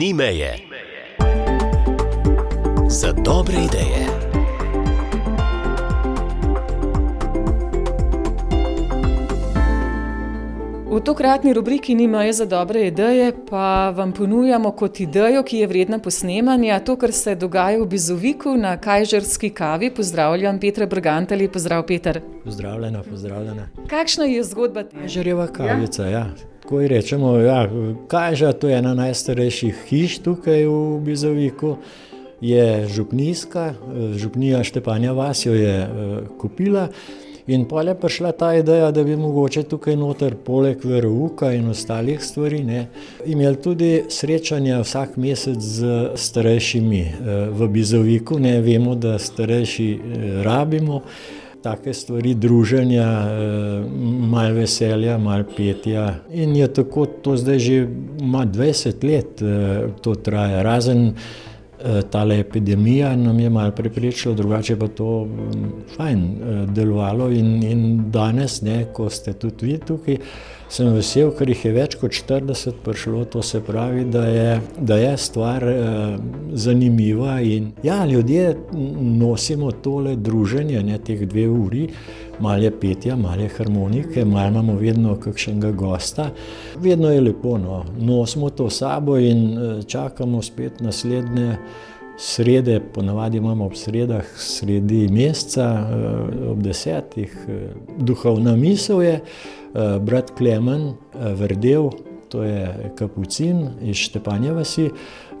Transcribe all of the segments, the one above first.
ni meje. Za dobre ideje. V tokratni rubriki Ni meje za dobre ideje, pa vam ponujamo kot idejo, ki je vredna posnemanja, to, kar se dogaja v Bizoviku na Kajžerski kavi. Pozdravljam Petra Brgantali, pozdrav Peter. Pozdravljena, pozdravljena. Kakšna je zgodba te? Kajžerjeva kavica, ja. Tako ji rečemo, ja, Kajža, to je ena najstarejših hiš tukaj v Bizoviku. Je župnijska, župnija Štepanja vas jo je uh, kupila. In pa je prišla ta ideja, da bi mogoče tukaj noter, poleg verouka in ostalih stvari, ne, imeli tudi srečanja vsak mesec z starejšimi v Bizoviku. Ne, vemo, da starejši rabimo take stvari, druženja, malo veselja, malo petja. In je tako, to zdaj že ima 20 let, to traja. Razen tale epidemija nam je malo preprečila, drugače pa to fajn delovalo. In, in danes, ne, ko ste tudi vi tukaj, sem vesel, ker jih je več kot 40 prišlo, to se pravi, da je, da je stvar eh, zanimiva. In ja, ljudje nosimo tole druženje, ne teh dve uri. Malo je petja, malo je harmonike, malo imamo vedno kakšnega gosta. Vedno je lepo, no. nosimo to sabo in čakamo spet naslednje srede, ponavadi imamo ob sredah, sredi meseca, ob desetih. Duhovna misel je, brat Klemen Verdel, to je kapucin iz Štepanja vasi,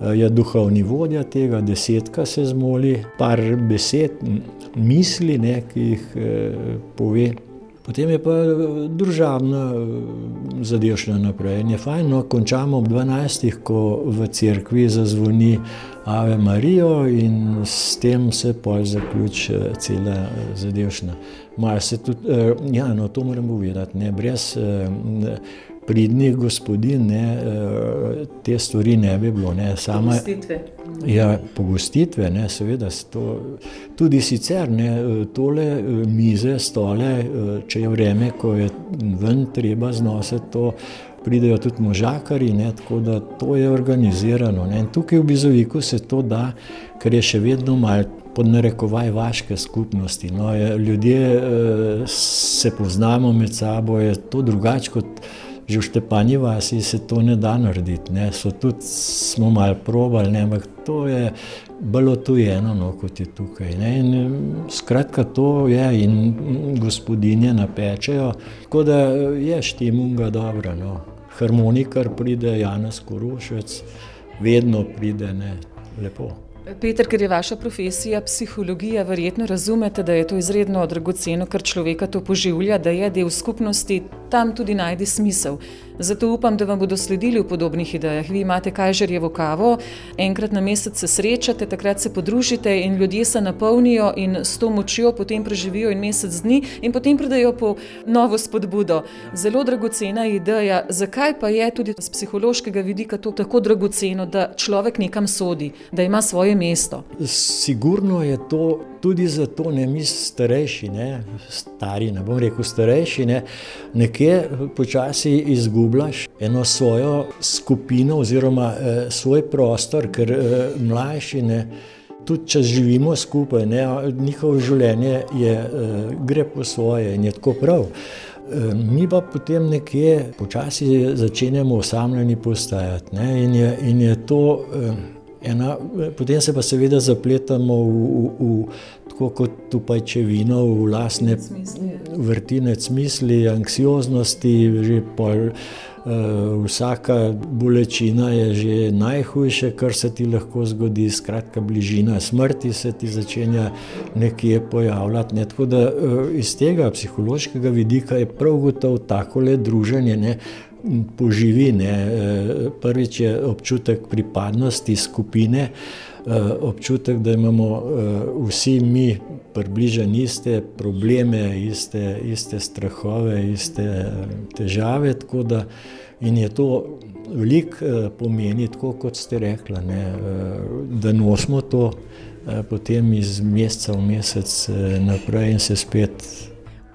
je duhovni vodja tega, desetka se zmoli, par besed, misli, ne, ki jih pove. Potem je pa družabna zadevščina naprej. In je fajn, no, končamo ob dvanajstih, ko v cerkvi zazvoni Ave Marijo in s tem se pol zaključi cela zadevščina. Malo se tudi, ja, no, to moram povedati, ne, brez pridnih gospodinj, ne, te stvari ne bi bilo, ne. Sama, Pogostitve. Ja, pogostitve, ne, seveda, to tudi sicer, ne, tole mize, stole, če je vreme, ko je ven treba znositi to, pridejo tudi možakarji, ne, tako da to je organizirano, ne. In tukaj v Bizoviku se to da, ker je še vedno malo pod narekovaj vaške skupnosti, no, ljudje se poznamo med sabo, je to drugače kot že v Štepanji vasi se to ne da narediti, ne, so tudi, smo malo probali, ne, ampak to je bolj odtujeno, no, kot je tukaj, ne, in skratka to je in gospodinje napečejo, tako da je štimunga dobra, no. Harmonikar pride, Janez Korošec, vedno pride, ne, lepo. Peter, ker je vaša profesija psihologija, verjetno razumete, da je to izredno dragoceno, ker človeka to poživlja, da je del skupnosti, tam tudi najde smisel. Zato upam, da vam bodo sledili v podobnih idejah. Vi imate Kajžerjevo kavo, enkrat na mesec se srečate, takrat se podružite in ljudje se napolnijo in s to močjo potem preživijo en mesec dni in potem pridejo po novo spodbudo. Zelo dragocena ideja. Zakaj pa je tudi z psihološkega vidika to tako dragoceno, da človek nekam sodi, da ima svoje mesto? Sigurno je to tudi zato, ne, mi starejši, ne, stari, ne bom rekel starejši, ne, nekje počasi izgubljaš eno svojo skupino oziroma svoj prostor, ker mlajši, ne, tudi če živimo skupaj, ne, njihovo življenje je, gre po svoje in je tako prav. Mi pa potem nekje počasi začenjamo osamljeni postajati, ne, in je, in je to ena, potem se pa seveda zapletamo v, v, v tako kot v pajčevino, v lastne vrtinec misli, anksioznosti, že pol vsaka bolečina je že najhujše, kar se ti lahko zgodi, skratka bližina smrti se ti začenja nekje pojavljati, ne, tako da iz tega psihološkega vidika je prav gotovo takole druženje, ne, poživi, ne, prvič je občutek pripadnosti skupine, občutek, da imamo vsi mi približno iste probleme, iste, iste strahove, iste težave, da in je to veliko pomeni, tako kot ste rekla, ne, da nosimo to potem iz meseca v mesec naprej in se spet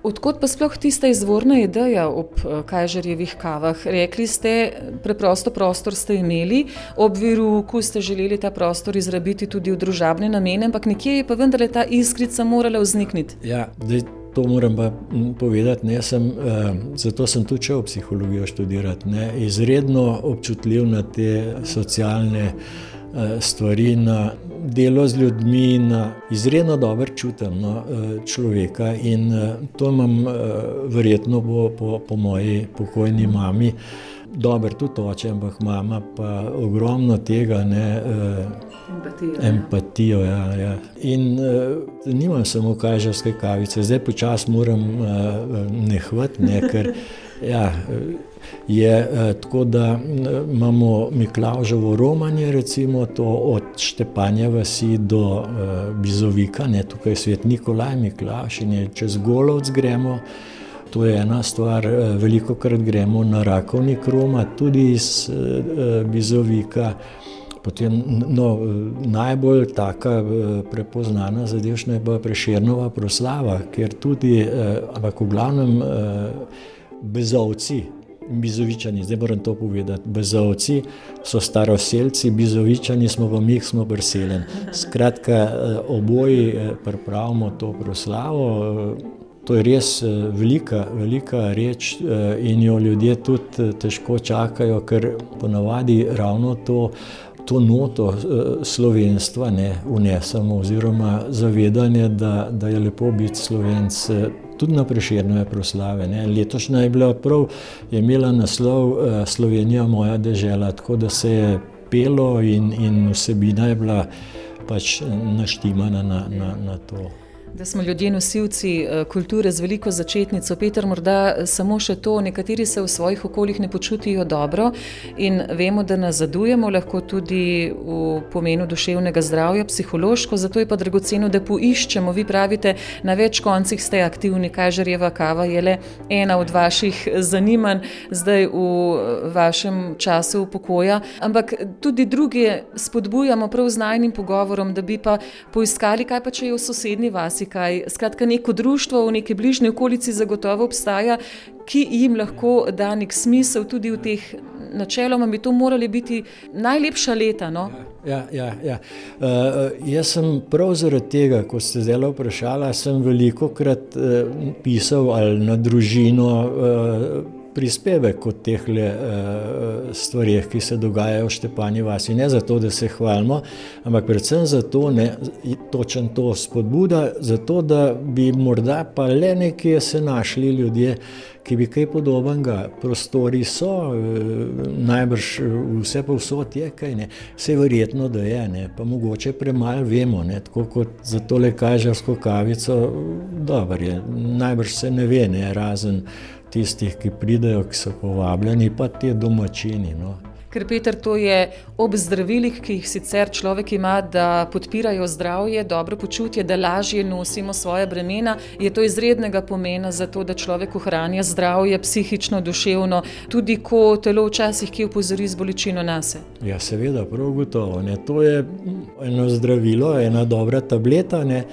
Odkot pa sploh tista izvorna ideja ob eh, Kajžarjevih kavah? Rekli ste, preprosto prostor ste imeli, ob viruku ste želeli ta prostor izrabiti tudi v družabne namene, ampak nekje je pa vendarle ta iskrica morala vznikniti. Ja, To moram pa povedati, ne, sem, uh, zato sem tudi šel psihologijo študirati. Ne, izredno občutljiv na te socialne uh, stvari, na delo z ljudmi, na izredno dober čutim no, uh, človeka in uh, to imam verjetno po, po, po moji pokojni mami. Dober tudi oče, ampak mama pa ogromno tega. Ne, Empatijo. Empatijo, ja. ja. In uh, nimam samo kažarske kavice, zdaj počasi moram uh, nehvati, ne, ker ja, je uh, tako, da imamo Miklaužovo romanje, recimo to od Štepanja vasi do uh, Bizovika, ne, tukaj je svet Nikolaj Miklauš in je čez Golovc gremo. To je ena stvar, veliko krat gremo na rakovnik Roma, tudi iz uh, Bizovika. Potem, no, najbolj taka eh, prepoznana zadevšna je bila preširnova proslava, ker tudi, eh, ampak v glavnem eh, bezovci, bizovičani, zdaj moram to povedati, bezovci so staroseljci, bizovičani smo pa mi, smo preseljen. Skratka, oboji pripravimo to proslavo. To je res velika, velika reč in jo ljudje tudi težko čakajo, ker ponavadi ravno to to noto slovenstva ne unesemo, oziroma zavedanje, da, da je lepo biti slovenc. Tudi na preširne proslave. Ne. Letošnja je bila prav, je imela naslov uh, Slovenija, moja država, tako da se je pelo in, in vsebina je bila pač naštimana na, na, na to. Da smo ljudje nosilci eh, kulture z veliko začetnico. Peter, morda eh, samo še to, nekateri se v svojih okoljih ne počutijo dobro in vemo, da nazadujemo lahko tudi v pomenu duševnega zdravja, psihološko, zato je pa dragoceno, da poiščemo. Vi pravite, na več koncih ste aktivni, kažarjeva kava je le ena od vaših zanimanj zdaj v eh, vašem času pokoja, ampak tudi druge spodbujamo prav z najnim pogovorom, da bi pa poiskali, kaj pa če je v sosednji vasi marsikaj. Skratka, neko društvo v neki bližnji okolici zagotovo obstaja, ki jim lahko da nek smisel tudi v teh. Načeloma bi to morali biti najlepša leta. No? Ja, ja, ja. Uh, jaz sem prav zaradi tega, ko ste zdaj vprašali, sem veliko krat uh, pisal na družino. Uh, prispevek o teh uh, stvarih, ki se dogajajo v Štepani vasi. Ne zato, da se hvalimo, ampak predvsem zato, je točen to spodbuda, zato da bi morda pa le nekje se našli ljudje, ki bi kaj podobnega. Prostori so, uh, najbrž vse povsod je kaj, ne. vse verjetno, da je, ne. pa mogoče premalo vemo, ne. tako kot za tole kažarsko kavico, dobro je, najbrž se ne ve, ne, razen tistih, ki pridejo, ki so povabljeni, pa ti domačini. No. Ker Peter, to je ob zdravilih, ki jih sicer človek ima, da podpirajo zdravje, dobro počutje, da lažje nosimo svoje bremena, je to izrednega pomena za to, da človek ohranja zdravje, psihično, duševno, tudi ko telo včasih ki upozori z bolečino nas. Ja, seveda, prav gotovo. Ne. To je eno zdravilo, ena dobra tableta. Ne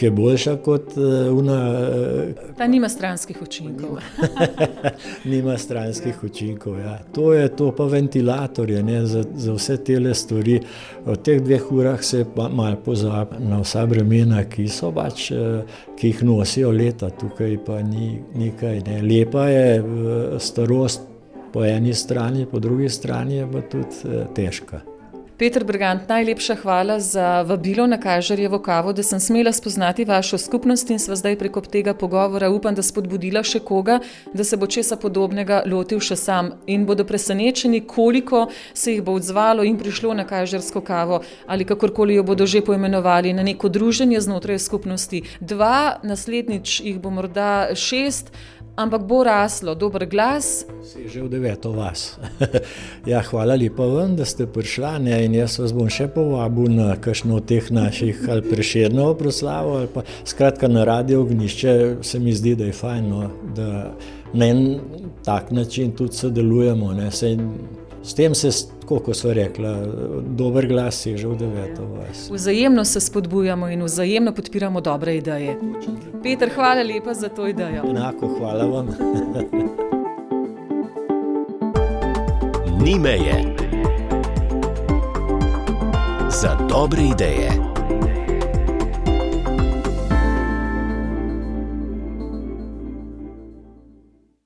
ki je boljša kot uh, una. Uh, Ta nima stranskih učinkov. nima stranskih učinkov. Ja. To je to, pa ventilatorje ne, za, za vse te stvari. V teh dveh urah se pa malo pozabi na vsa bremena, ki so pač, uh, ki jih nosijo leta, tukaj pa ni nekaj. Ne. Lepa je starost po eni strani, po drugi strani pa tudi težka. Petr Brgant, najlepša hvala za vabilo na Kažarjevo kavo, da sem smela spoznati vašo skupnost in sva zdaj preko tega pogovora upam, da spodbudila še koga, da se bo česa podobnega lotil še sam in bodo presenečeni, koliko se jih bo odzvalo in prišlo na Kažarsko kavo ali kakorkoli jo bodo že poimenovali na neko druženje znotraj skupnosti. Dva, naslednjič jih bo morda šest ampak bo raslo, dober glas. Si že v deveto vas. ja, hvala lepa vam, da ste prišli ne, in jaz vas bom še povabil na kakšno od teh naših ali preširno proslavo. Ali pa, skratka, na radio ognišče se mi zdi, da je fajn, no, da na en tak način tudi sodelujemo. Ne, se, s tem se tako kot so rekla, dober glas je že v deveto vas. Vzajemno se spodbujamo in vzajemno podpiramo dobre ideje. Peter, hvala lepa za to idejo. Enako, hvala vam. Ni meje. Za dobre ideje.